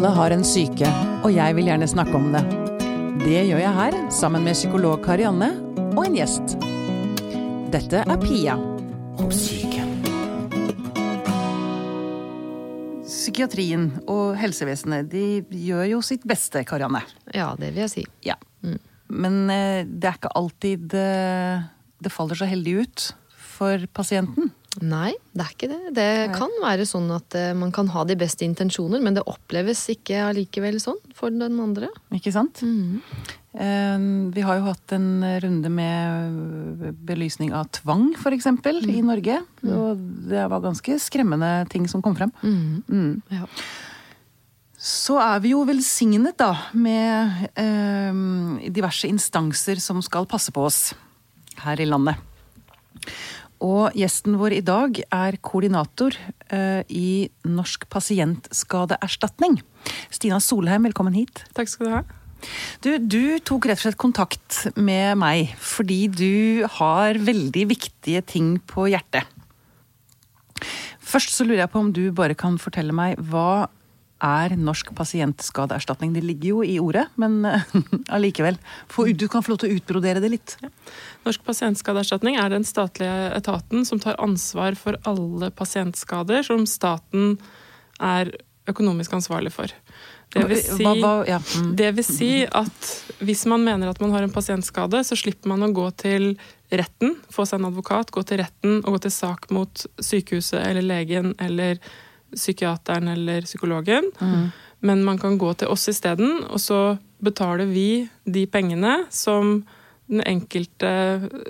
Alle har en syke, og jeg vil gjerne snakke om det. Det gjør jeg her, sammen med psykolog Karianne og en gjest. Dette er Pia om syke. Psykiatrien og helsevesenet de gjør jo sitt beste, Karianne. Ja, det vil jeg si. Ja. Men eh, det er ikke alltid eh, det faller så heldig ut for pasienten. Nei, det er ikke det. Det kan være sånn at eh, man kan ha de beste intensjoner, men det oppleves ikke allikevel sånn for den andre. Ikke sant? Eh, Vi har jo hatt en runde med belysning av tvang, f.eks., i Norge. Og det var ganske skremmende ting som kom frem. Mm. Ja. Så er vi jo velsignet, da, med eh, diverse instanser som skal passe på oss her i landet. Og gjesten vår i dag er koordinator eh, i Norsk pasientskadeerstatning. Stina Solheim, velkommen hit. Takk skal du ha. Du, du tok rett og slett kontakt med meg fordi du har veldig viktige ting på hjertet. Først så lurer jeg på om du bare kan fortelle meg hva er Norsk pasientskadeerstatning? Det ligger jo i ordet, men eh, allikevel. Du kan få lov til å utbrodere det litt. Norsk pasientskadeerstatning er den statlige etaten som tar ansvar for alle pasientskader som staten er økonomisk ansvarlig for. Det vil si, Hva- hva- ja, mm. det vil si at hvis man mener at man har en pasientskade, så slipper man å gå til retten, få seg en advokat, gå til retten og gå til sak mot sykehuset eller legen eller psykiateren eller psykologen. Men man kan gå til oss isteden, og så betaler vi de pengene som den enkelte,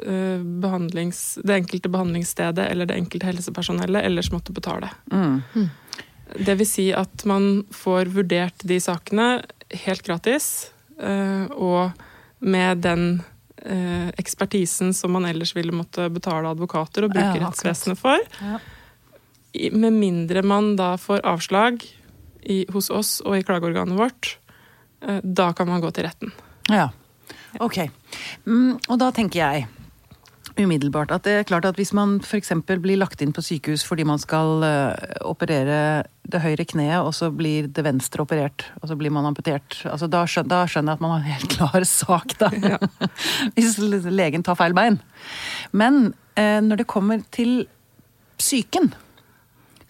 eh, behandlings, det enkelte behandlingsstedet eller det enkelte helsepersonellet ellers måtte betale. Mm. Det vil si at man får vurdert de sakene helt gratis, eh, og med den eh, ekspertisen som man ellers ville måtte betale advokater og bruke Ja, rettsvesenet for. Ja. Med mindre man da får avslag i, hos oss og i klageorganet vårt, eh, da kan man gå til retten. Ja, ok. Mm, og da tenker jeg umiddelbart at det er klart at hvis man f.eks. blir lagt inn på sykehus fordi man skal eh, operere det høyre kneet, og så blir det venstre operert, og så blir man amputert, altså da, skjønner, da skjønner jeg at man har en helt klar sak, da. hvis legen tar feil bein. Men eh, når det kommer til psyken,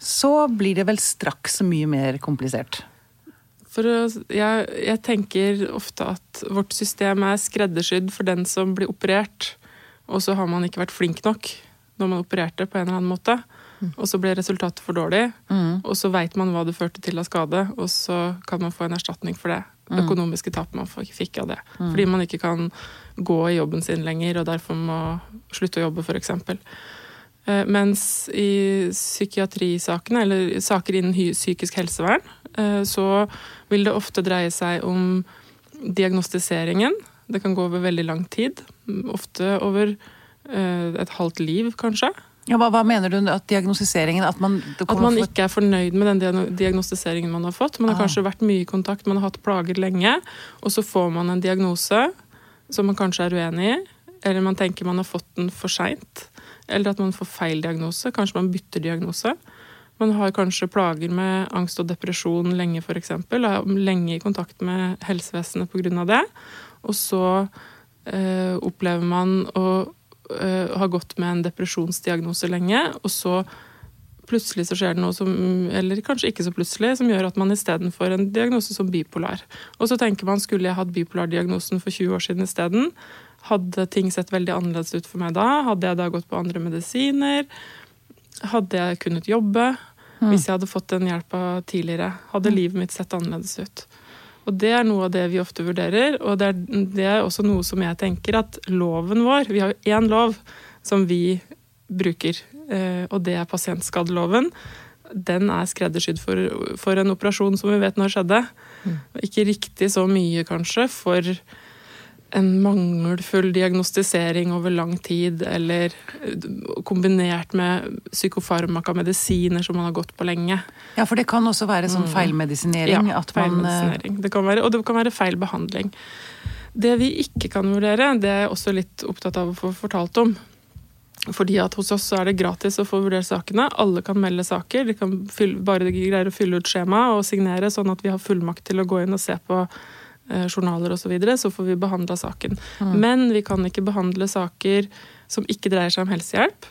så blir det vel straks mye mer komplisert. For jeg, jeg tenker ofte at vårt system er skreddersydd for den som blir operert, og så har man ikke vært flink nok når man opererte på en eller annen måte. Og så ble resultatet for dårlig, og så veit man hva det førte til av skade, og så kan man få en erstatning for det. Det Økonomiske tapet man fikk av det. Fordi man ikke kan gå i jobben sin lenger, og derfor må slutte å jobbe, f.eks. Eh, Mens i psykiatrisakene, eller saker innen psykisk helsevern, eh, så vil det ofte dreie seg om diagnostiseringen. Det kan gå over veldig lang tid. Ofte over eh, et halvt liv, kanskje. Ja, hva, hva mener du at diagnostiseringen At man, At man for- ikke er fornøyd med den diagnostiseringen man har fått. Man har Ah. kanskje vært mye i kontakt, man har hatt plager lenge, og så får man en diagnose som man kanskje er uenig i, eller man tenker man har fått den for seint, eller at man får feil diagnose. Kanskje man bytter diagnose. Man har kanskje plager med angst og depresjon lenge, f.eks. Er lenge i kontakt med helsevesenet pga. det. Og så eh, opplever man å eh, ha gått med en depresjonsdiagnose lenge, og så plutselig så skjer det noe som, eller kanskje ikke så plutselig, som gjør at man istedenfor en diagnose som bipolar. Og så tenker man skulle jeg hatt bipolardiagnosen for 20 år siden isteden? Hadde ting sett veldig annerledes ut for meg da? Hadde jeg da gått på andre medisiner? Hadde jeg kunnet jobbe? Hvis jeg hadde fått den hjelpa tidligere? Hadde livet mitt sett annerledes ut? Og Det er noe av det vi ofte vurderer, og det er, det er også noe som jeg tenker at loven vår Vi har jo én lov som vi bruker, eh, og det er pasientskadeloven. Den er skreddersydd for, for en operasjon som vi vet når skjedde. Mm. Ikke riktig så mye, kanskje, for en mangelfull diagnostisering over lang tid, eller eh, kombinert med psykofarmaka medisiner som man har gått på lenge. Ja, for det kan også være sånn feilmedisinering. at man, eh, feilmedisinering. Det kan være, og det kan være feil behandling. Det vi ikke kan vurdere, det er jeg også litt opptatt av å få fortalt om, Fordi at hos oss så er det gratis å få vurdert sakene. Alle kan melde saker. De kan fylle, bare de greier å fylle ut skjema og signere, sånn at vi har fullmakt til å gå inn og se på journaler osv. Så, videre, så får vi behandla saken. Men vi kan ikke behandle saker som ikke dreier seg om helsehjelp.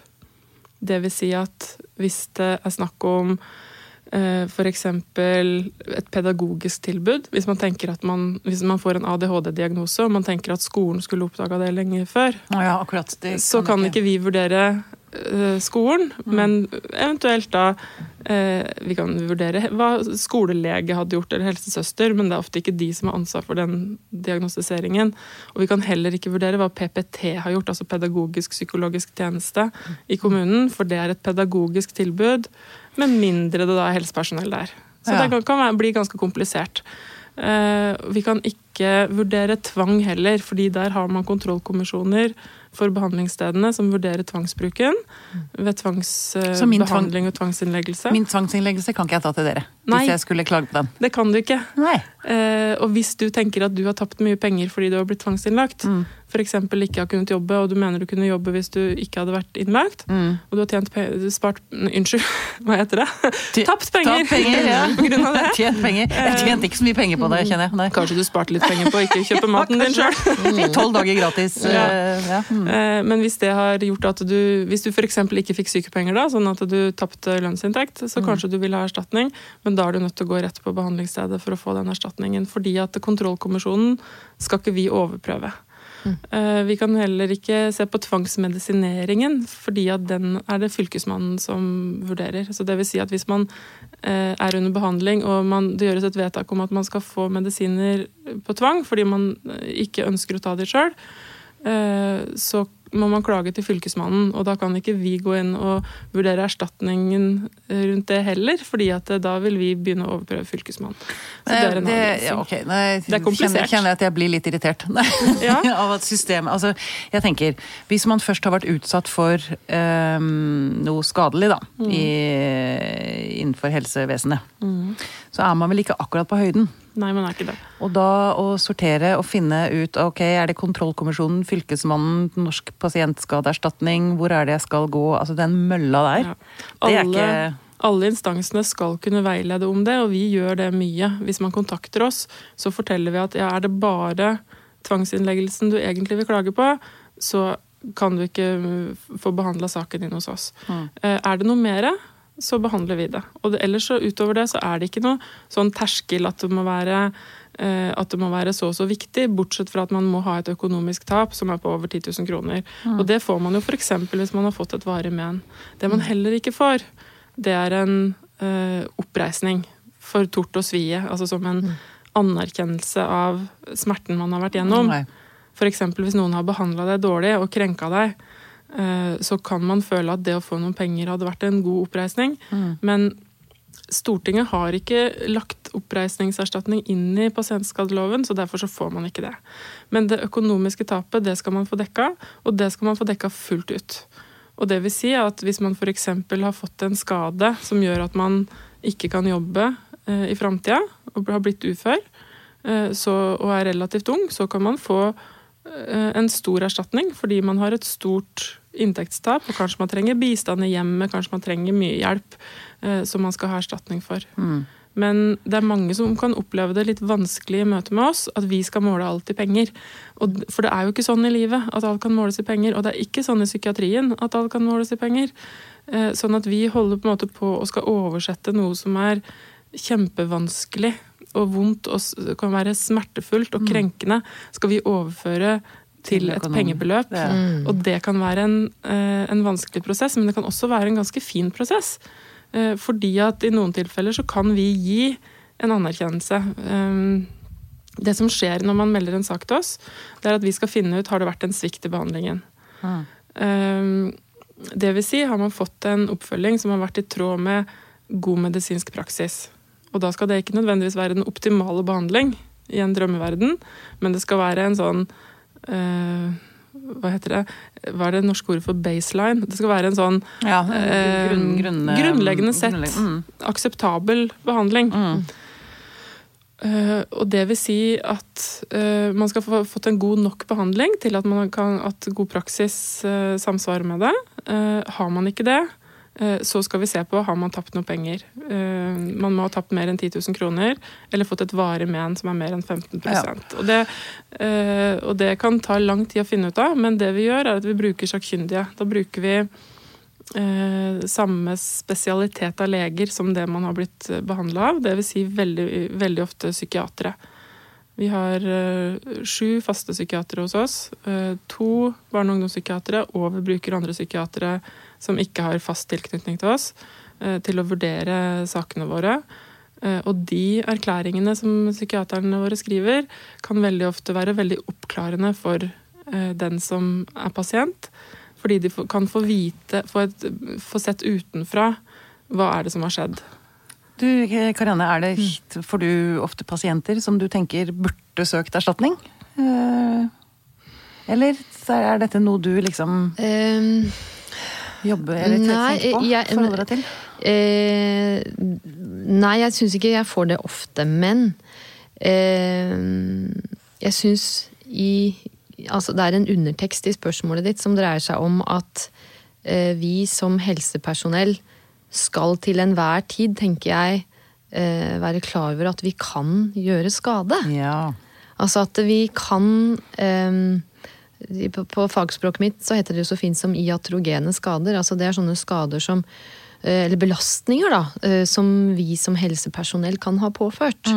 Det vil si at hvis det er snakk om eh, f.eks. et pedagogisk tilbud. Hvis man tenker at man, hvis man får en ADHD-diagnose og man tenker at skolen skulle oppdaga det lenge før, ja, akkurat. Det så kan ikke vi vurdere eh, skolen, men eventuelt da eh, Vi kan vurdere hva skolelege hadde gjort, eller helsesøster, men det er ofte ikke de som har ansvar for den diagnostiseringen. Og vi kan heller ikke vurdere hva PPT har gjort, altså pedagogisk-psykologisk tjeneste i kommunen, for det er et pedagogisk tilbud, med mindre det da er helsepersonell der. Så Ja. det kan, bli ganske komplisert. Eh, vi kan ikke vurdere tvang heller, fordi der har man kontrollkommisjoner for behandlingsstedene som vurderer tvangsbruken ved tvangsbehandling tvang- og tvangsinnleggelse. Min tvangsinnleggelse kan ikke jeg ta til dere. Nei. Hvis jeg skulle klage på den. Det kan du ikke. Eh, og hvis du tenker at du har tapt mye penger fordi du har blitt tvangsinnlagt, Mm. f.eks. ikke har kunnet jobbe, og du mener du kunne jobbe hvis du ikke hadde vært innlagt, Mm. og du har tjent pe spart Unnskyld, hva heter det? Ty- Tapt penger! Tapt penger, ja. på grunn av det. Tjent penger. Jeg tjente ikke så mye penger på det, kjenner jeg. Nei. Kanskje du sparte litt penger på å ikke kjøpe maten din sjøl. Tolv dager gratis. Ja. eh, ja. Mm. Eh, Men hvis det har gjort at du Hvis du f.eks. ikke fikk sykepenger, da, sånn at du tapte lønnsinntekt, så kanskje du vil ha erstatning, men da er du nødt til å gå rett på behandlingsstedet for å få den erstatningen. Fordi at kontrollkommisjonen skal ikke vi overprøve. Eh, Vi kan heller ikke se på tvangsmedisineringen, fordi at den er det fylkesmannen som vurderer. Så det vil si at hvis man eh, er under behandling og man, det gjøres et vedtak om at man skal få medisiner på tvang fordi man ikke ønsker å ta de sjøl, så må man klage til Fylkesmannen. Og da kan ikke vi gå inn og vurdere erstatningen rundt det heller, fordi at eh, da vil vi begynne å overprøve Fylkesmannen. Så det er en Det- ja, okay. Nei, Det er komplisert. Kjenner, kjenner jeg at jeg blir litt irritert Ja. av at systemet Altså, jeg tenker, hvis man først har vært utsatt for um, noe skadelig, da, Mm. i, innenfor helsevesenet, så er man vel ikke akkurat på høyden. Nei, man er ikke det. Og da å sortere og finne ut ok, er det kontrollkommisjonen, fylkesmannen, Norsk pasientskadeerstatning, hvor er det jeg skal gå? Altså den mølla der. Ja. Det er ikke alle instansene skal kunne veilede om det, og vi gjør det mye. Hvis man kontakter oss, så forteller vi at ja, er det bare tvangsinnleggelsen du egentlig vil klage på, så kan du ikke få behandla saken din hos oss. Mm. Eh, Er det noe mer, så behandler vi det. Og det, ellers så utover det så er det ikke noe sånn terskel at det må være eh, at det må være så og så viktig, bortsett fra at man må ha et økonomisk tap som er på over 10 000 kroner. Og det får man jo f.eks. hvis man har fått et varig men. Det man heller ikke får, det er en eh, oppreisning for tort og svie. Altså som en anerkjennelse av smerten man har vært gjennom. F.eks. hvis noen har behandla deg dårlig og krenka deg, så kan man føle at det å få noen penger hadde vært en god oppreisning. Men Stortinget har ikke lagt oppreisningserstatning inn i pasientskadeloven, så derfor så får man ikke det. Men det økonomiske tapet det skal man få dekka, og det skal man få dekka fullt ut. Og det vil si at hvis man f.eks. har fått en skade som gjør at man ikke kan jobbe eh, i framtida, og har blitt ufør, eh, så, og er relativt ung, så kan man få eh, en stor erstatning fordi man har et stort inntektstap, og kanskje man trenger bistand i hjemmet, kanskje man trenger mye hjelp eh, som man skal ha erstatning for. Mm. Men det er mange som kan oppleve det litt vanskelig i møte med oss, at vi skal måle alt i penger. Og, for det er jo ikke sånn i livet at alt kan måles i penger, og det er ikke sånn i psykiatrien at alt kan måles i penger. Eh, Sånn at vi holder på en måte på og skal oversette noe som er kjempevanskelig og vondt og kan være smertefullt og krenkende, skal vi overføre til et pengebeløp. Det er- Mm. Og det kan være en, eh, en vanskelig prosess, men det kan også være en ganske fin prosess. Eh, Fordi at i noen tilfeller så kan vi gi en anerkjennelse. Eh, Det som skjer når man melder en sak til oss, det er at vi skal finne ut har det vært en svikt i behandlingen. Mm. Det vil si, har man fått en oppfølging som har vært i tråd med god medisinsk praksis. Og da skal det ikke nødvendigvis være den optimale behandling i en drømmeverden, men det skal være en sånn eh, Hva heter det? Hva er det norske ordet for baseline? Det skal være en sånn Ja, Eh, grunn, grunn, grunnleggende sett. grunnleggende, Mm. akseptabel behandling. Mm. Uh, og det vil si at uh, man skal få fått en god nok behandling til at, man kan, at god praksis uh, samsvarer med det. Eh, har man ikke det, eh, så skal vi se på har man tapt noe penger. Eh, man må ha tapt mer enn 10 000 kroner, eller fått et varig men som er mer enn 15 Ja. og, det, eh, og det kan ta lang tid å finne ut av, men det vi gjør, er at vi bruker sakkyndige. Da bruker vi eh, samme spesialitet av leger som det man har blitt behandla av. Det vil si veldig, veldig ofte psykiatere. Vi har eh, sju faste psykiatere hos oss. eh, to barne- og ungdomspsykiatere, og vi bruker andre psykiatere som ikke har fast tilknytning til oss, eh, til å vurdere sakene våre. Og de erklæringene som psykiaterne våre skriver, kan veldig ofte være veldig oppklarende for den som er pasient. Fordi de kan få vite, få, et, få sett utenfra hva er det som har skjedd. Du, Karianne, er det, får du ofte pasienter som du tenker burde søkt erstatning? Eh, Eller er dette noe du liksom Ehm, jobber eller tenker på? jeg- Forholder deg til? Eh, nei, jeg syns ikke jeg får det ofte, men eh, jeg syns i Altså, det er en undertekst i spørsmålet ditt som dreier seg om at eh, vi som helsepersonell skal til enhver tid, tenker jeg, eh, være klar over at vi kan gjøre skade. Ja. Altså at vi kan ehm, på, fagspråket mitt så heter det jo så fint som iatrogene skader. Altså det er sånne skader som eh, Eller belastninger, da. eh, Som vi som helsepersonell kan ha påført.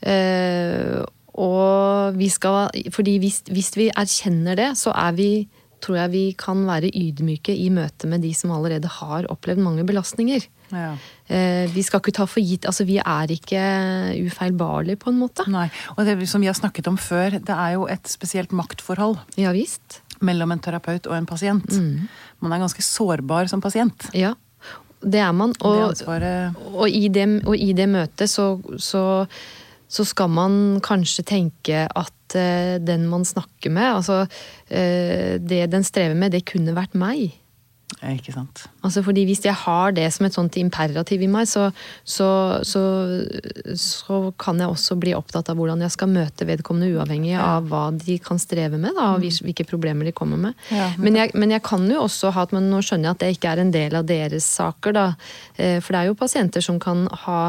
Eh, og vi skal Fordi hvis, hvis vi erkjenner det, så er vi tror jeg vi kan være ydmyke i møte med de som allerede har opplevd mange belastninger. ja. Eh, vi skal ikke ta for gitt Altså, vi er ikke ufeilbarlige, på en måte. Nei. Og det som vi har snakket om før, det er jo et spesielt maktforhold Ja visst. mellom en terapeut og en pasient. Man er ganske sårbar som pasient. Ja, det er man. det Og, ansvaret og, i, det, og i det møtet så, så, så skal man kanskje tenke at eh, den man snakker med, altså eh, det den strever med, det kunne vært meg. Ikke sant. Altså fordi Hvis jeg har det som et sånt imperativ i meg, så, så, så, så kan jeg også bli opptatt av hvordan jeg skal møte vedkommende, uavhengig av hva de kan streve med, da, og hvilke problemer de kommer med. Ja, men, jeg, men jeg kan jo også ha men nå skjønner jeg at det ikke er en del av deres saker, da. Eh, For det er jo pasienter som kan ha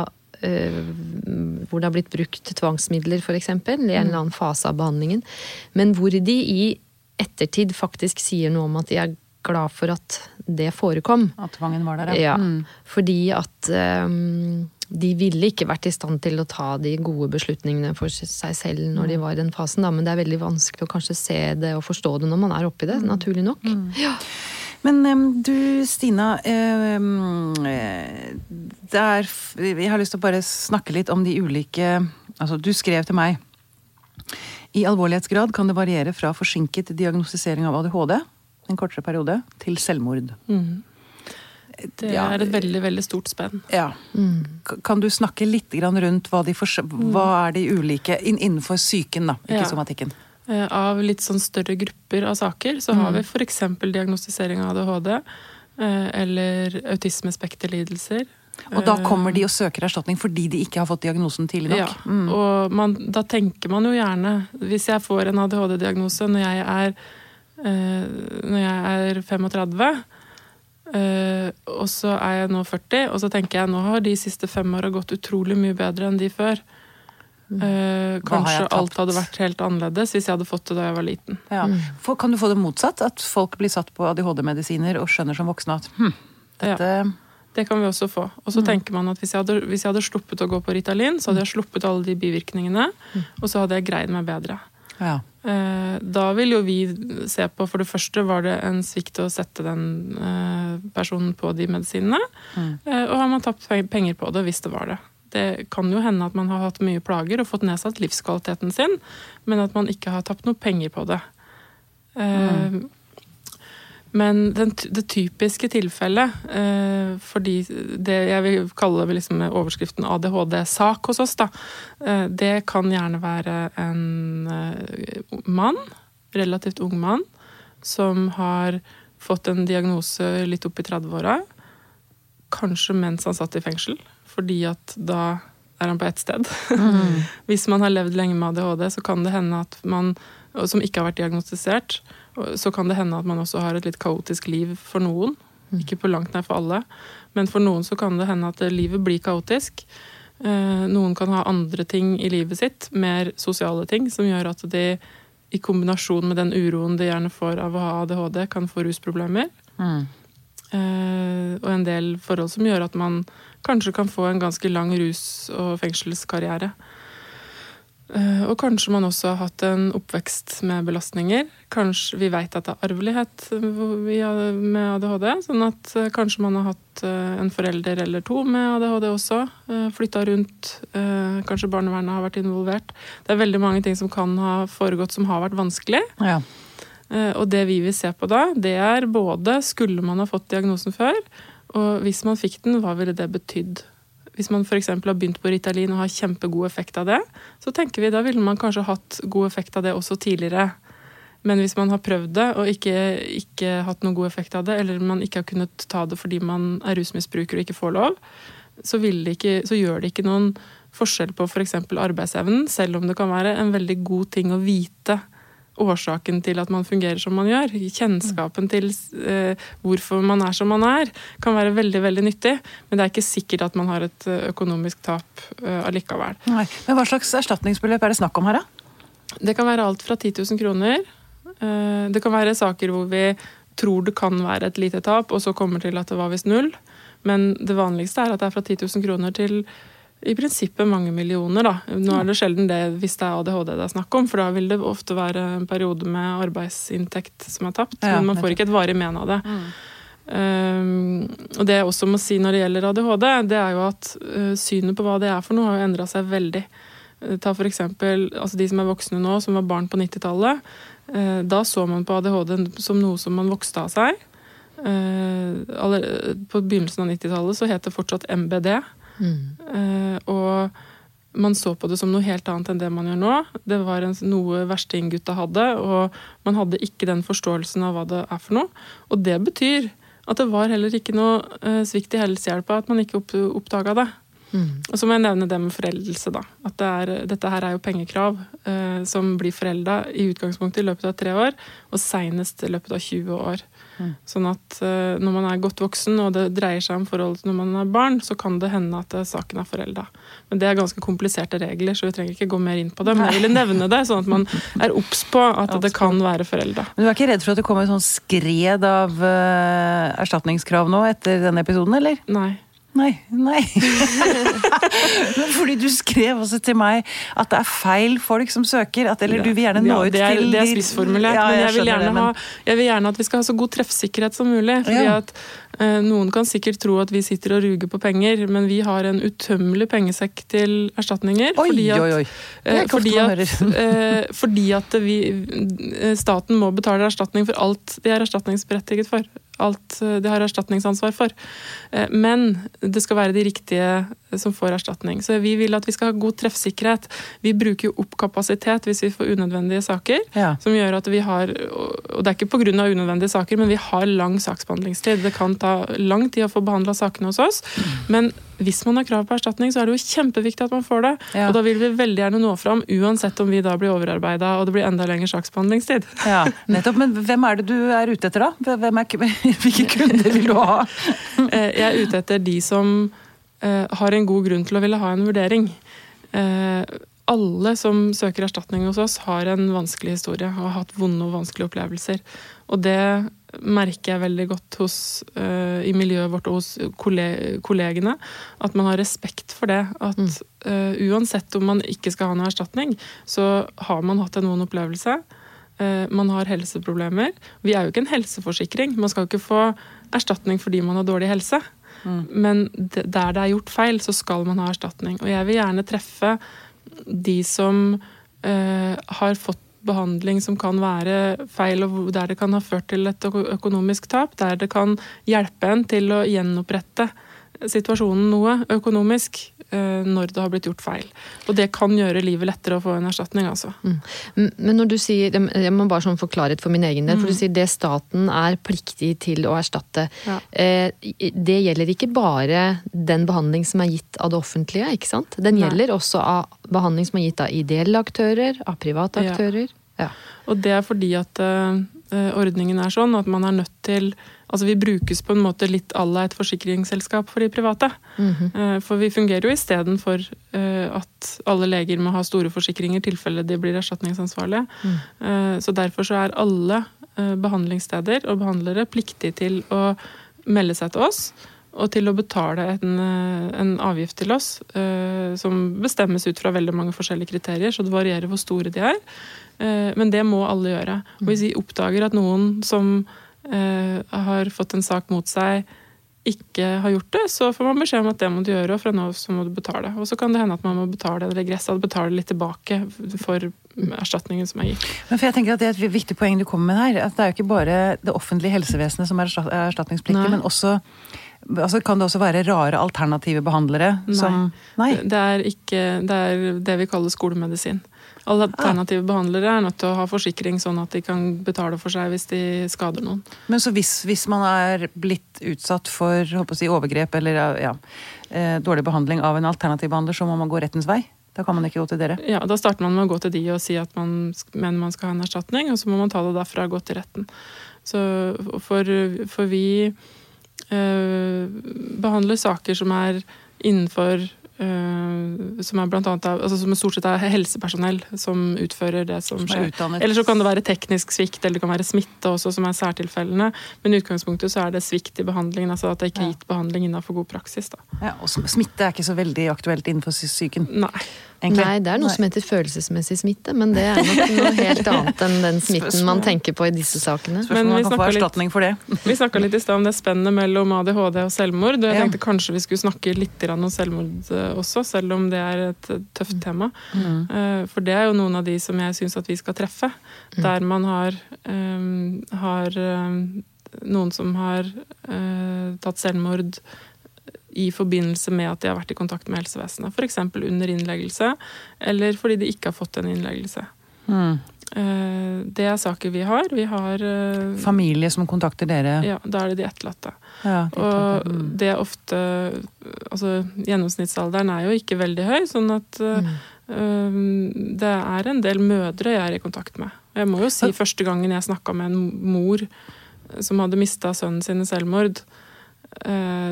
hvor det har blitt brukt tvangsmidler, f.eks., i en eller annen fase av behandlingen. Men hvor de i ettertid faktisk sier noe om at de er glad for at det forekom. At tvangen var der, Ja, Mm. Fordi at um, de ville ikke vært i stand til å ta de gode beslutningene for seg selv når de var i den fasen, da. men det er veldig vanskelig å kanskje se det og forstå det når man er oppi det, naturlig nok. Ja. Men du Stina, eh, det er, jeg har lyst til å bare snakke litt om de ulike Altså, du skrev til meg i alvorlighetsgrad kan det variere fra forsinket diagnostisering av ADHD, en kortere periode, til selvmord. Det Ja. er et veldig veldig stort spenn. Ja. Mm. Kan du snakke litt rundt hva, de hva er de ulike innenfor psyken, da, ikke Ja. somatikken? Eh, Av litt sånn større grupper av saker så har vi f.eks. diagnostisering av ADHD eh, eller autismespekterlidelser. Og da kommer de og søker erstatning fordi de ikke har fått diagnosen tidlig nok? Ja, og man, da tenker man jo gjerne Hvis jeg får en ADHD-diagnose når eh, Når jeg er 35, eh, og så er jeg nå 40, og så tenker jeg nå har de siste fem åra gått utrolig mye bedre enn de før. Eh, jeg kanskje alt hadde vært helt annerledes hvis jeg hadde fått det da jeg var liten. Ja. For, kan du få det motsatt? At folk blir satt på ADHD-medisiner og skjønner som voksne at hm, dette Det kan vi også få. Og så tenker man at hvis jeg, hadde, hvis jeg hadde sluppet å gå på Ritalin, så hadde jeg sluppet alle de bivirkningene, og så hadde jeg greid meg bedre. Ja. Eh, Da vil jo vi se på For det første var det en svikt å sette den eh, personen på de medisinene. Eh, Og har man tapt penger på det hvis det var det. Det kan jo hende at man har hatt mye plager og fått nedsatt livskvaliteten sin, men at man ikke har tapt noe penger på det. Eh, Men den, det typiske tilfellet, eh, fordi det jeg vil kalle liksom overskriften ADHD-sak hos oss, da, eh, det kan gjerne være en mann, relativt ung mann, som har fått en diagnose litt opp i 30-åra. Kanskje mens han satt i fengsel, fordi at da er han på ett sted. Mm. Hvis man har levd lenge med ADHD, så kan det hende at man, som ikke har vært diagnostisert, så kan det hende at man også har et litt kaotisk liv for noen. Ikke på langt nær for alle, men for noen så kan det hende at livet blir kaotisk. Eh, Noen kan ha andre ting i livet sitt, mer sosiale ting, som gjør at de i kombinasjon med den uroen de gjerne får av å ha ADHD, kan få rusproblemer. Mm. Eh, og en del forhold som gjør at man kanskje kan få en ganske lang rus- og fengselskarriere. Eh, og kanskje man også har hatt en oppvekst med belastninger. Kanskje Vi vet at det er arvelighet med ADHD, sånn at eh, kanskje man har hatt eh, en forelder eller to med ADHD også. Flytta rundt. eh, Kanskje barnevernet har vært involvert. Det er veldig mange ting som kan ha foregått som har vært vanskelig. Ja. Eh, Og det vi vil se på da, det er både skulle man ha fått diagnosen før, og hvis man fikk den, hva ville det betydd? Hvis man f.eks. har begynt på Ritalin og har kjempegod effekt av det, så tenker vi da ville man kanskje hatt god effekt av det også tidligere. Men hvis man har prøvd det og ikke, ikke hatt noen god effekt av det, eller man ikke har kunnet ta det fordi man er rusmisbruker og ikke får lov, så, det ikke, så gjør det ikke noen forskjell på f.eks. arbeidsevnen, selv om det kan være en veldig god ting å vite årsaken til at man fungerer som man gjør. Kjennskapen til eh, hvorfor man er som man er, kan være veldig veldig nyttig. Men det er ikke sikkert at man har et eh, økonomisk tap eh, allikevel. Nei. Men hva slags erstatningsbeløp er det snakk om her, da? Det kan være alt fra 10 000 kroner. Eh, det kan være saker hvor vi tror det kan være et lite tap, og så kommer til at det var visst null. Men det vanligste er at det er fra 10 000 kroner til i prinsippet mange millioner. da. Nå er det sjelden det hvis det er ADHD det er snakk om, for da vil det ofte være en periode med arbeidsinntekt som er tapt. Ja, men man får ikke et varig men av det. Um, og det jeg også må si når det gjelder ADHD, det er jo at uh, synet på hva det er for noe, har jo endra seg veldig. Uh, ta for eksempel altså de som er voksne nå, som var barn på 90-tallet. Uh, da så man på ADHD som noe som man vokste av seg. På begynnelsen av 90-tallet så het det fortsatt MBD. Uh, og man så på det som noe helt annet enn det man gjør nå. Det var en, noe versting gutta hadde, og man hadde ikke den forståelsen av hva det er for noe. Og det betyr at det var heller ikke noe eh, svikt i helsehjelpa at man ikke opp, oppdaga det. Og så må jeg nevne det med foreldelse. da. At det er, dette her er jo pengekrav eh, som blir forelda i utgangspunktet i løpet av tre år, og seinest i løpet av 20 år. Sånn at eh, når man er godt voksen og det dreier seg om forholdet når man er barn, så kan det hende at eh, saken er forelda. Men det er ganske kompliserte regler, så vi trenger ikke gå mer inn på det. Men jeg ville nevne det, sånn at man er obs på at det kan være forelda. Men du er ikke redd for at det kommer et sånn skred av uh, erstatningskrav nå etter denne episoden, eller? Nei. Nei. Nei. Fordi du skrev også til meg at det er feil folk som søker, at, eller du vil gjerne nå ut det er, til Det er spissformulert, Ja, men jeg vil, det, men- ha, jeg vil gjerne at vi skal ha så god treffsikkerhet som mulig. fordi at eh, Noen kan sikkert tro at vi sitter og ruger på penger, men vi har en utømmelig pengesekk til erstatninger. Oi, fordi at, oi, oi. Eh, fordi at, eh, fordi at vi, staten må betale erstatning for alt de er erstatningsberettiget for. Alt de har erstatningsansvar for. Men det skal være de riktige som får erstatning. Så vi vil at vi skal ha god treffsikkerhet. Vi bruker jo opp kapasitet hvis vi får unødvendige saker. Ja. Som gjør at vi har, og det er ikke pga. unødvendige saker, men vi har lang saksbehandlingstid. Det kan ta lang tid å få behandla sakene hos oss. Men hvis man har krav på erstatning, så er det jo kjempeviktig at man får det. Ja. Og da vil vi veldig gjerne nå fram, uansett om vi da blir overarbeida og det blir enda lengre saksbehandlingstid. Ja, nettopp. Men hvem er det du er ute etter, da? Er, hvilke kunder vil du ha? Eh, Jeg er ute etter de som eh, har en god grunn til å ville ha en vurdering. Eh, alle som søker erstatning hos oss, har en vanskelig historie og har hatt vonde og vanskelige opplevelser. Og det merker jeg veldig godt hos, eh, i miljøet vårt og hos kollegene. At man har respekt for det. At eh, uansett om man ikke skal ha noe erstatning, så har man hatt en vond opplevelse. Eh, man har helseproblemer. Vi er jo ikke en helseforsikring. Man skal jo ikke få erstatning fordi man har dårlig helse. Men der det er gjort feil, så skal man ha erstatning. Og jeg vil gjerne treffe de som eh, har fått behandling som kan være feil, og der det kan ha ført til et økonomisk tap. Der det kan hjelpe en til å gjenopprette situasjonen noe økonomisk eh, når det har blitt gjort feil. Og det kan gjøre livet lettere å få en erstatning, altså. Mm. Men når du sier, jeg må bare sånn få klarhet for min egen del, for du sier det staten er pliktig til å erstatte. Ja. Eh, Det gjelder ikke bare den behandling som er gitt av det offentlige, ikke sant? Den Nei. gjelder også av behandling som er gitt av ideelle aktører, av private aktører. Ja. Og det er fordi at eh, ordningen er sånn at man er nødt til Altså vi brukes på en måte litt à la et forsikringsselskap for de private. Mm -hmm. For vi fungerer jo istedenfor uh, at alle leger må ha store forsikringer i tilfelle de blir erstatningsansvarlige. Mm. Eh, Så derfor så er alle eh, behandlingssteder og behandlere pliktige til å melde seg til oss. Og til å betale en, eh, en avgift til oss, eh, som bestemmes ut fra veldig mange forskjellige kriterier, så det varierer hvor store de er. Eh, Men det må alle gjøre. Og hvis vi oppdager at noen som eh, har fått en sak mot seg, ikke har gjort det, så får man beskjed om at det må du gjøre, og fra nå av så må du betale. Og så kan det hende at man må betale en regress, altså betale litt tilbake for erstatningen som er gitt. Men for jeg tenker at Det er et viktig poeng du kommer med her. at Det er jo ikke bare det offentlige helsevesenet som er erstatningspliktig, Nei. men også altså kan det også være rare alternative behandlere Nei. som Nei. Det er ikke det, er det vi kaller skolemedisin. Alle alternative behandlere er nødt til å ha forsikring, sånn at de kan betale for seg hvis de skader noen. Men så hvis, hvis man er blitt utsatt for si, overgrep eller ja, eh, dårlig behandling av en alternativ behandler, så må man gå rettens vei? Da kan man ikke gå til dere? Ja, Da starter man med å gå til de og si at man mener man skal ha en erstatning, og så må man ta det derfra og gå til retten. Så for, for vi behandler saker som er innenfor eh, som er blant annet altså som stort sett er helsepersonell som utfører det som Som er skjer. Eller så kan det være teknisk svikt, eller det kan være smitte også, som er særtilfellene. Men i utgangspunktet så er det svikt i behandlingen, altså at det ikke er gitt behandling innenfor god praksis. da. ja, og Smitte er ikke så veldig aktuelt innenfor sy- psyken. Nei. Egentlig. Nei, det er noe Nei. som heter følelsesmessig smitte, men det er nok noe helt annet enn den smitten man tenker på i disse sakene. Spørsmål Men man vi få litt- for det. Vi snakka litt i stad om det spennet mellom ADHD og selvmord. og Jeg Ja. tenkte kanskje vi skulle snakke litt om selvmord eh, også, selv om det er et eh, tøft tema. Mm. Eh, For det er jo noen av de som jeg syns at vi skal treffe. Der man har, um, har eh, noen som har uh, tatt selvmord i forbindelse med at de har vært i kontakt med helsevesenet. F.eks. under innleggelse, eller fordi de ikke har fått en innleggelse. Mm. Eh, Det er saker vi har. Vi har eh, Familie som kontakter dere. Ja, da er det de etterlatte. Ja, de Og mm. det er ofte Altså, gjennomsnittsalderen er jo ikke veldig høy, sånn at Mm. um, det er en del mødre jeg er i kontakt med. Jeg må jo si første gangen jeg snakka med en mor som hadde mista sønnen sin i selvmord,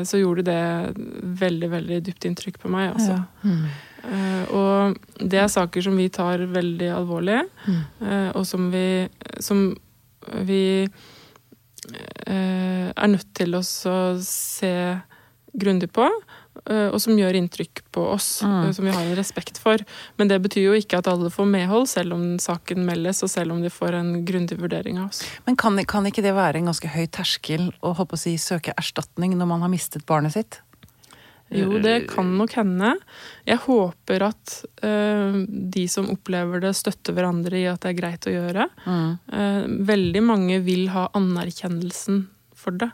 så gjorde det veldig, veldig dypt inntrykk på meg. Altså. Ja. Mm. Eh, og det er saker som vi tar veldig alvorlig, Mm. eh, og som vi, som vi eh, er nødt til å se grundig på, eh, og som gjør inntrykk på oss, Mm. eh, som vi har en respekt for. Men det betyr jo ikke at alle får medhold, selv om saken meldes, og selv om de får en grundig vurdering av oss. Men kan, kan ikke det være en ganske høy terskel å håpe å si, søke erstatning når man har mistet barnet sitt? Jo, det kan nok hende. Jeg håper at uh, de som opplever det, støtter hverandre i at det er greit å gjøre. Mm. Uh, veldig mange vil ha anerkjennelsen for det.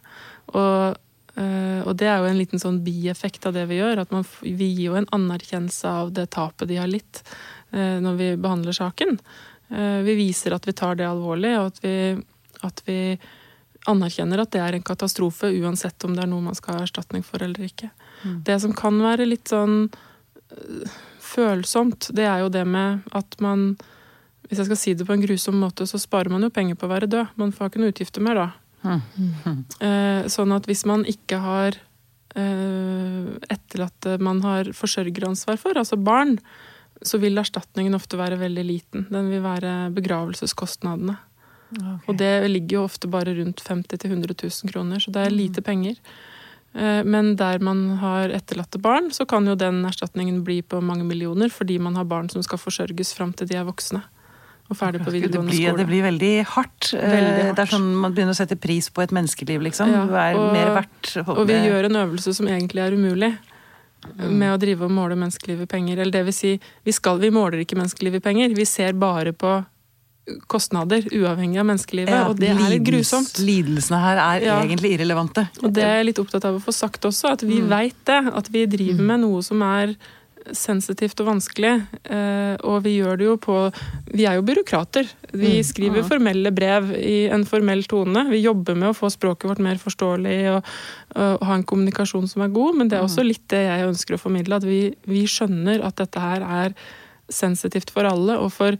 Og, eh, og det er jo en liten sånn bieffekt av det vi gjør. At man, vi gir jo en anerkjennelse av det tapet de har litt eh, når vi behandler saken. Eh, vi viser at vi tar det alvorlig, og at vi, at vi anerkjenner at det er en katastrofe, uansett om det er noe man skal ha erstatning for eller ikke. Mm. Det som kan være litt sånn følsomt, det er jo det med at man Hvis jeg skal si det på en grusom måte, så sparer man jo penger på å være død. Man får ikke noe utgifter mer da. Mm. Eh, sånn at hvis man ikke har eh, etterlatte man har forsørgeransvar for, altså barn, så vil erstatningen ofte være veldig liten. Den vil være begravelseskostnadene. Okay. Og det ligger jo ofte bare rundt 50 000-100 000 kroner, så det er lite penger. Eh, Men der man har etterlatte barn, så kan jo den erstatningen bli på mange millioner, fordi man har barn som skal forsørges fram til de er voksne og ferdig på det, videregående blir, skole. det blir veldig hardt. Eh, Veldig hardt. Det er sånn Man begynner å sette pris på et menneskeliv, liksom. Ja, Du er og- mer verdt. Og vi gjør en øvelse som egentlig er umulig. Med å drive og måle menneskeliv i penger. Eller det vil si, vi, skal, vi måler ikke menneskeliv i penger. Vi ser bare på kostnader, uavhengig av menneskelivet. Ja, og det er litt grusomt. Lidelsene her er Ja. egentlig irrelevante. Og det er jeg litt opptatt av å få sagt også, at vi vet det. At vi driver med noe som er sensitivt og vanskelig. Eh, og vi gjør det jo på Vi er jo byråkrater. Vi skriver formelle brev i en formell tone. Vi jobber med å få språket vårt mer forståelig og, og ha en kommunikasjon som er god, men det er også litt det jeg ønsker å formidle. At vi, vi skjønner at dette her er sensitivt for alle. Og for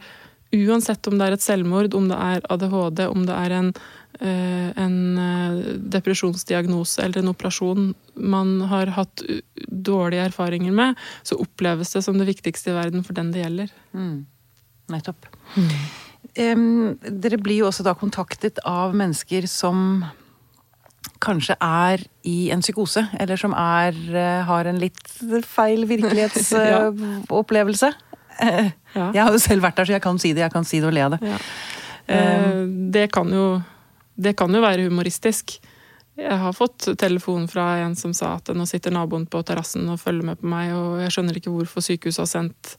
uansett om det er et selvmord, om det er ADHD, om det er en, en eh, depresjonsdiagnose eller en operasjon man har hatt dårlige erfaringer med, så oppleves det som det viktigste i verden for den det gjelder. Nettopp. Em, dere blir jo også da kontaktet av mennesker som kanskje er i en psykose, eller som er, eh, har en litt feil virkelighetsopplevelse. Ja. Jeg har jo selv vært der, så jeg kan si det. Jeg kan si det og le av det. Ja. Um, det, kan jo, det kan jo være humoristisk. Jeg har fått telefon fra en som sa at nå sitter naboen på terrassen og følger med på meg, og jeg skjønner ikke hvorfor sykehuset har sendt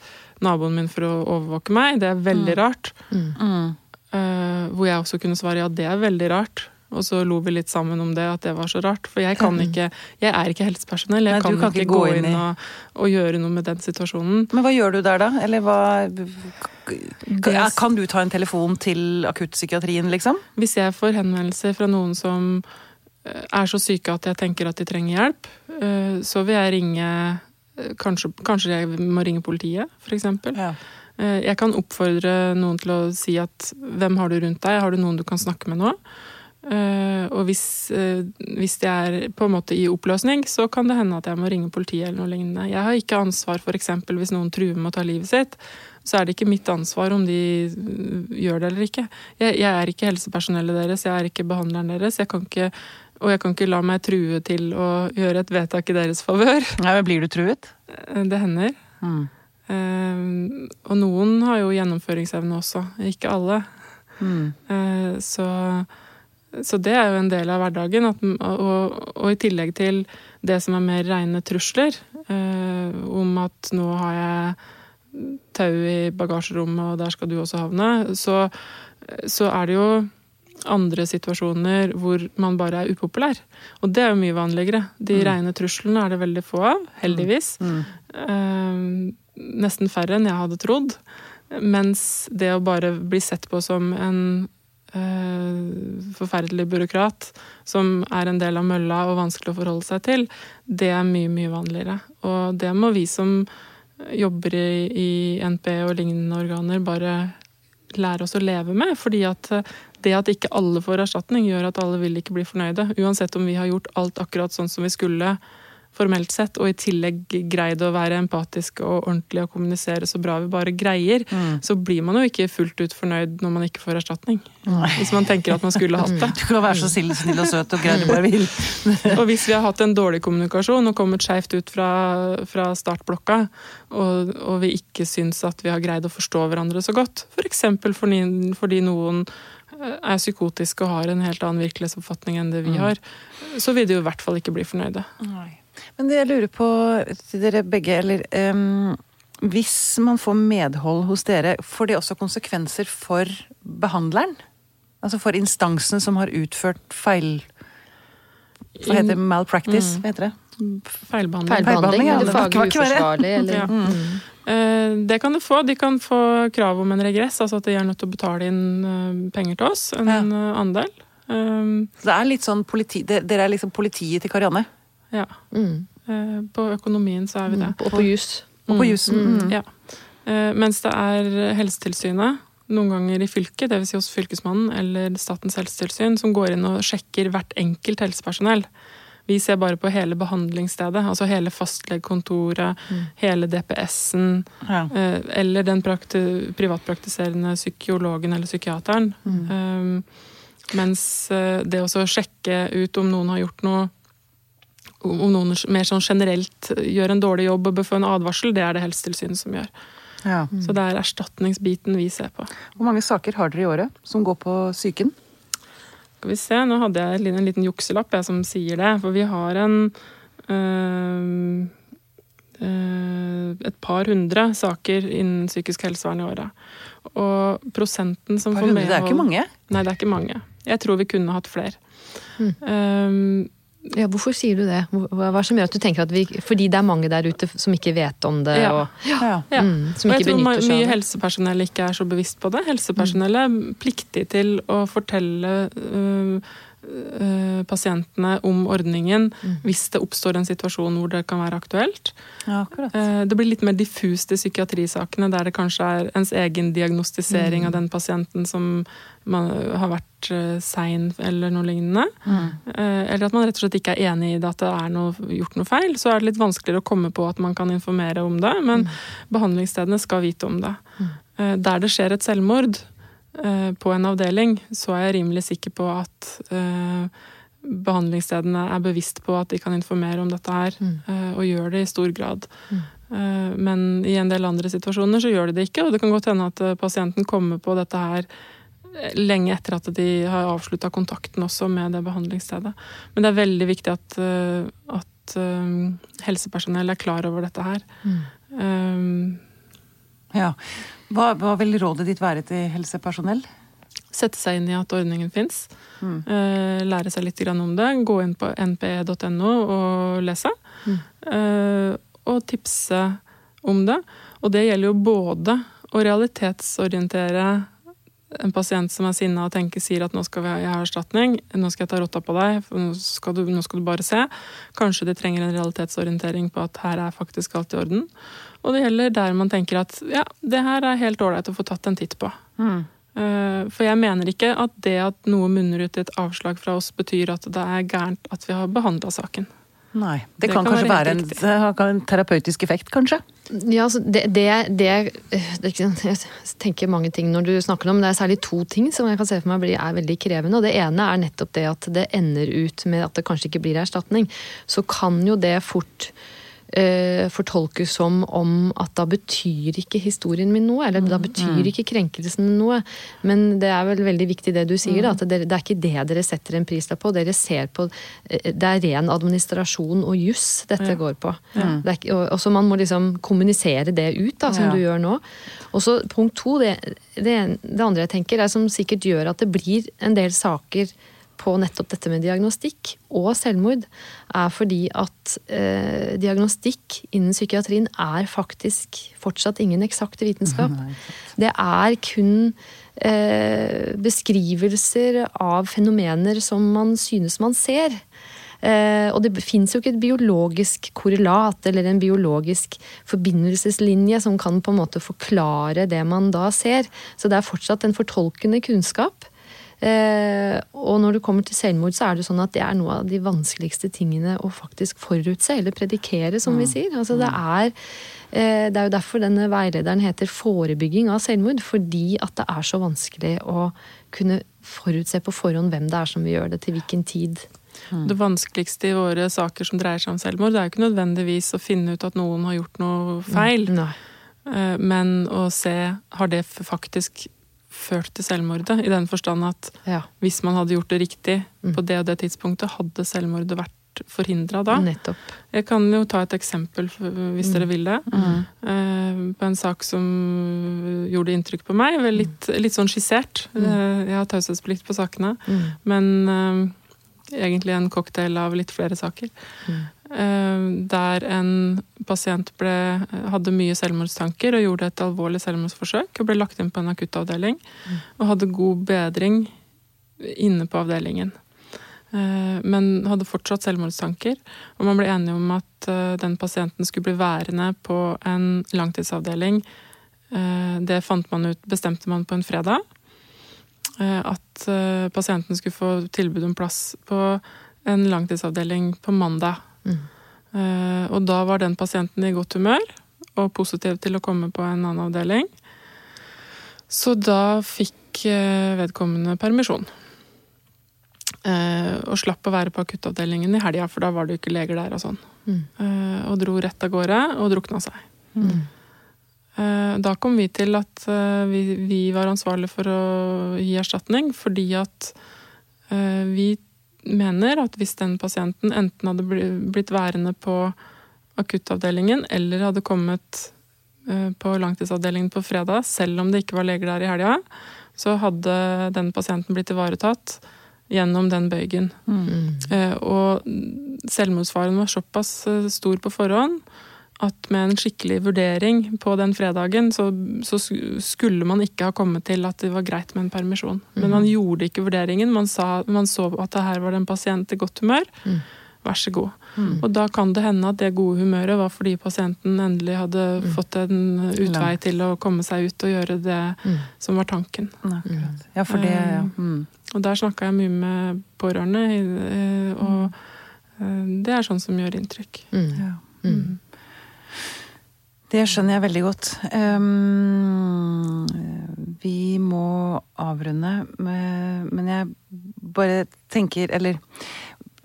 naboen min for å overvåke meg. Det er veldig rart. Mm. Uh, hvor jeg også kunne svare ja, det er veldig rart. Og så lo vi litt sammen om det, at det var så rart. For jeg kan ikke, jeg er ikke helsepersonell. Jeg Nei, kan, kan ikke gå inn inn og, og gjøre noe med den situasjonen. Men hva gjør du der, da? Eller hva Kan du ta en telefon til akuttpsykiatrien, liksom? Hvis jeg får henvendelser fra noen som eh, er så syke at jeg tenker at de trenger hjelp, eh, så vil jeg ringe eh, Kanskje, kanskje jeg må ringe politiet, f.eks. Ja. Jeg kan oppfordre noen til å si at hvem har du rundt deg, har du noen du kan snakke med nå? Eh, Og hvis, eh, hvis det er på en måte i oppløsning, så kan det hende at jeg må ringe politiet eller noe lignende. Jeg har ikke ansvar for eksempel hvis noen truer med å ta livet sitt, så er det ikke mitt ansvar om de øh, gjør det eller ikke. Jeg, jeg er ikke helsepersonellet deres, jeg er ikke behandleren deres. Jeg kan ikke, og jeg kan ikke la meg true til å gjøre et vedtak i deres favør. Nei, men Blir du truet? Eh, Det hender. Mm. Uh, Og noen har jo gjennomføringsevne også, ikke alle. Mm. Uh, Så, så det er jo en del av hverdagen. At, og, og i tillegg til det som er mer rene trusler, eh, om at nå har jeg tau i bagasjerommet, og der skal du også havne, så, så er det jo andre situasjoner hvor man bare er upopulær. Og det er jo mye vanligere. De rene truslene er det veldig få av, heldigvis. Mm. Eh, nesten færre enn jeg hadde trodd. Mens det å bare bli sett på som en forferdelig byråkrat som er en del av mølla og vanskelig å forholde seg til, det er mye, mye vanligere. Og det må vi som jobber i, i NP og lignende organer, bare lære oss å leve med. Fordi at eh, det at ikke alle får erstatning, gjør at alle vil ikke bli fornøyde. Uansett om vi har gjort alt akkurat sånn som vi skulle formelt sett, og i tillegg greid å være empatiske og ordentlige og kommunisere så bra vi bare greier, så blir man jo ikke fullt ut fornøyd når man ikke får erstatning. Hvis man tenker at man skulle hatt det. Du kan være så snill, snill og søt og grei du bare vil. Og hvis vi har hatt en dårlig kommunikasjon og kommet skeivt ut fra, fra startblokka, og, og vi ikke syns at vi har greid å forstå hverandre så godt, f.eks. fordi, fordi noen eh, er psykotiske og har en helt annen virkelighetsoppfatning enn det vi har, så vil de jo i hvert fall ikke bli fornøyde. Men det jeg lurer på til dere begge, eller um, Hvis man får medhold hos dere, får det også konsekvenser for behandleren? Altså for instansene som har utført feil Hva heter det? Malpractice? Hva heter det? Feilbehandling. Feilbehandling, Feilbehandling ja, eller faglig uforsvarlig. Eller, Ja. mm. Eh, Det kan de få. De kan få krav om en regress, altså at de er nødt til å betale inn eh, penger til oss, en Ja. eh, andel. Um, Det er litt sånn politi, dere er liksom politiet til Karianne. Ja. Mm. Eh, På økonomien så er vi det. Og på jus. Og på jussen. Mm. Ja. Eh, Mens det er Helsetilsynet, noen ganger i fylket, dvs. Si hos Fylkesmannen eller Statens helsetilsyn, som går inn og sjekker hvert enkelt helsepersonell. Vi ser bare på hele behandlingsstedet, altså hele fastlegekontoret, hele DPS-en, Ja. eh, eller den prakti privatpraktiserende psykologen eller psykiateren. Um, mens det å sjekke ut om noen har gjort noe om noen mer sånn generelt gjør en dårlig jobb og bør få en advarsel, det er det Helsetilsynet som gjør. Ja. Så det er erstatningsbiten vi ser på. Hvor mange saker har dere i året som går på psyken? Skal vi se, Nå hadde jeg en liten jukselapp jeg, som sier det. For vi har en øh, øh, et par hundre saker innen psykisk helsevern i året. Og prosenten som Par får hundre, det er ikke mange. Nei, det er ikke mange. Jeg tror vi kunne hatt flere. Mm. Um, Ja, hvorfor sier du det? Hva er det som gjør at du tenker at vi Fordi det er mange der ute som ikke vet om det, Ja. og Ja. ja. mm, som og jeg ikke tror benytter seg mye av det. helsepersonell ikke er så bevisst på det. Helsepersonell er pliktig til å fortelle øh, pasientene om ordningen Mm. hvis det oppstår en situasjon hvor det kan være aktuelt. ja. Eh, Det blir litt mer diffust i psykiatrisakene, der det kanskje er ens egen diagnostisering av den pasienten som man har vært eh, sein eller noe lignende. Mm. Eh, Eller at man rett og slett ikke er enig i det, at det er noe, gjort noe feil. Så er det litt vanskeligere å komme på at man kan informere om det, men behandlingsstedene skal vite om det. Eh, Der det skjer et selvmord eh, på en avdeling, så er jeg rimelig sikker på at eh, behandlingsstedene er bevisst på at de kan informere om dette her, eh, og gjør det i stor grad. Eh, Men i en del andre situasjoner så gjør de det ikke, og det kan godt hende at eh, pasienten kommer på dette her eh, lenge etter at de har avslutta kontakten også med det behandlingsstedet. Men det er veldig viktig at, eh, at eh, helsepersonell er klar over dette her. Eh, Ja. Hva, hva vil rådet ditt være til helsepersonell? Sette seg inn i at ordningen fins. lære seg litt grann om det. Gå inn på npe.no og lese. Eh, og tipse om det. Og det gjelder jo både å realitetsorientere en pasient som er sinna og tenker sier at nå skal vi ha, jeg ha erstatning, nå skal jeg ta rotta på deg, nå skal, du, nå skal du bare se. Kanskje de trenger en realitetsorientering på at her er faktisk alt i orden. Og det gjelder der man tenker at ja, det her er helt ålreit å få tatt en titt på. Mm. For jeg mener ikke at det at noe munner ut i et avslag fra oss, betyr at det er gærent at vi har behandla saken. Nei. Det, Det kan, kan kanskje være være en, en terapeutisk effekt, kanskje? Ja, altså det, det, det, er Jeg tenker mange ting når du snakker om det. er særlig to ting som jeg kan se for meg blir, er veldig krevende. og Det ene er nettopp det at det ender ut med at det kanskje ikke blir erstatning. Så kan jo det fort eh, fortolkes som om at da betyr ikke historien min noe. Eller da betyr ikke krenkelsen noe. Men det er vel veldig viktig det du sier, da, at det, det er ikke det dere setter en prislapp på. Dere ser på eh, Det er ren administrasjon og juss dette Ja. går på. Det er ikke, og, og så man må liksom kommunisere det ut, da, som Ja. du gjør nå. Og så punkt to, det, det, det andre jeg tenker, er som sikkert gjør at det blir en del saker på nettopp dette med diagnostikk og selvmord, er fordi at eh, diagnostikk innen psykiatrien er faktisk fortsatt ingen eksakt vitenskap. Det er kun eh, beskrivelser av fenomener som man synes man ser. Eh, og det fins jo ikke et biologisk korrelat eller en biologisk forbindelseslinje som kan på en måte forklare det man da ser. Så det er fortsatt en fortolkende kunnskap. Eh, og når det kommer til selvmord, så er det sånn at det er noe av de vanskeligste tingene å faktisk forutse, eller predikere, som vi sier. Altså det er eh, det er jo derfor denne veilederen heter 'forebygging av selvmord'. Fordi at det er så vanskelig å kunne forutse på forhånd hvem det er som vil gjøre det, til hvilken tid. Det vanskeligste i våre saker som dreier seg om selvmord, det er jo ikke nødvendigvis å finne ut at noen har gjort noe feil, Nei. eh, men å se har det faktisk ført til selvmordet. I den forstand at Ja, hvis man hadde gjort det riktig på det og det tidspunktet, hadde selvmordet vært forhindra da. nettopp. Jeg kan jo ta et eksempel hvis hvis dere vil det. Eh, På en sak som gjorde inntrykk på meg. Vel litt, litt sånn skissert. Eh, Jeg har taushetsplikt på sakene. Mm. Men eh, egentlig en cocktail av litt flere saker. Mm. der en pasient ble, hadde mye selvmordstanker og gjorde et alvorlig selvmordsforsøk. Og ble lagt inn på en akuttavdeling. Og hadde god bedring inne på avdelingen. Eh, Men hadde fortsatt selvmordstanker. Og man ble enige om at eh, den pasienten skulle bli værende på en langtidsavdeling. Eh, Det fant man ut, bestemte man på en fredag. Eh, At eh, pasienten skulle få tilbud om plass på en langtidsavdeling på mandag. Mm. Og da var den pasienten i godt humør og positiv til å komme på en annen avdeling. Så da fikk eh, vedkommende permisjon. Eh, og slapp å være på akuttavdelingen i helga, for da var det jo ikke leger der. Og sånn. Mm. og dro rett av gårde og drukna seg. Eh, da kom vi til at eh, vi, vi var ansvarlige for å gi erstatning, fordi at eh, vi mener at hvis den pasienten enten hadde blitt værende på akuttavdelingen eller hadde kommet eh, på langtidsavdelingen på fredag, selv om det ikke var leger der i helga, så hadde den pasienten blitt ivaretatt gjennom den bøygen. Mm. Og selvmordsfaren var såpass eh, stor på forhånd at med en skikkelig vurdering på den fredagen, så, så skulle man ikke ha kommet til at det var greit med en permisjon. Men man gjorde ikke vurderingen. Man, sa, man så at det her var det en pasient i godt humør. Vær så god. Og da kan det hende at det gode humøret var fordi pasienten endelig hadde fått en utvei til å komme seg ut og gjøre det som var tanken. Akkurat. Ja, for det ja. mm. Og der snakka jeg mye med pårørende, eh, og eh, det er sånn som gjør inntrykk. ja. Det skjønner jeg veldig godt. Um, vi må avrunde, men men jeg bare tenker, eller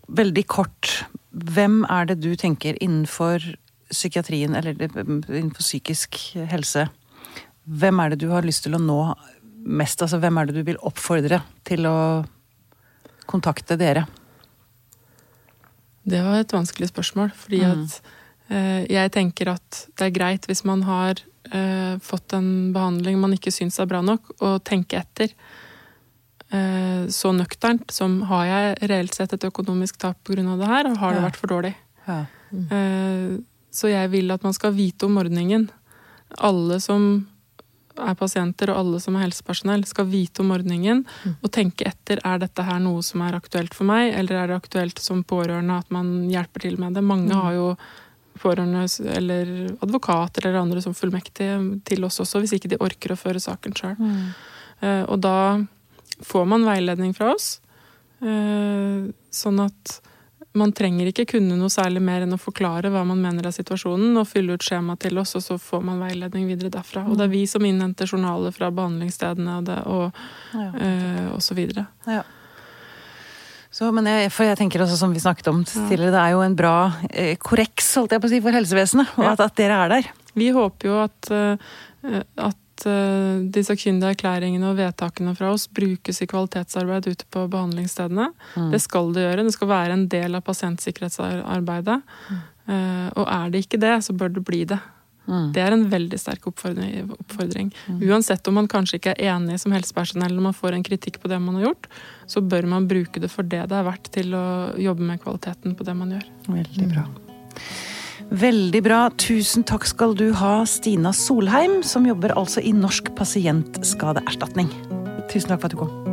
veldig kort Hvem er det du tenker innenfor psykiatrien, eller innenfor psykisk helse Hvem er det du har lyst til å nå mest? Altså, hvem er det du vil oppfordre til å kontakte dere? Det var et vanskelig spørsmål, fordi at eh, jeg tenker at det er greit hvis man har eh, fått en behandling man ikke syns er bra nok, å tenke etter. Eh, så nøkternt som har jeg reelt sett et økonomisk tap pga. det her, og har det vært for dårlig? Ja. Eh, Så jeg vil at man skal vite om ordningen. Alle som er pasienter og alle som er helsepersonell, skal vite om ordningen og tenke etter er dette her noe som er aktuelt for meg, eller er det aktuelt som pårørende at man hjelper til med det. Mange har jo pårørende eller advokater eller andre som fullmektige til oss også, hvis ikke de orker å føre saken sjøl. Og da får man veiledning fra oss, uh, sånn at man trenger ikke kunne noe særlig mer enn å forklare hva man mener er situasjonen, og fylle ut skjema til oss, og så får man veiledning videre derfra. Og det er vi som innhenter journaler fra behandlingsstedene og, det, og, Ja. uh, og så videre. Ja. Så, men jeg, for jeg tenker også, som vi snakket om tidligere, det er jo en bra eh, korreks holdt jeg på å si, for helsevesenet, og Ja. at, at dere er der. Vi håper jo at, uh, at uh, de sakkyndige erklæringene og vedtakene fra oss brukes i kvalitetsarbeid ute på behandlingsstedene. Det skal det gjøre. Det skal være en del av pasientsikkerhetsarbeidet. Eh, Og er det ikke det, så bør det bli det. Det er en veldig sterk oppfordring. oppfordring. Uansett om man kanskje ikke er enig som helsepersonell når man får en kritikk på det man har gjort, så bør man bruke det for det det er verdt til å jobbe med kvaliteten på det man gjør. Veldig bra. Veldig bra. Tusen takk skal du ha, Stina Solheim, som jobber altså i Norsk pasientskadeerstatning. Tusen takk for at du kom.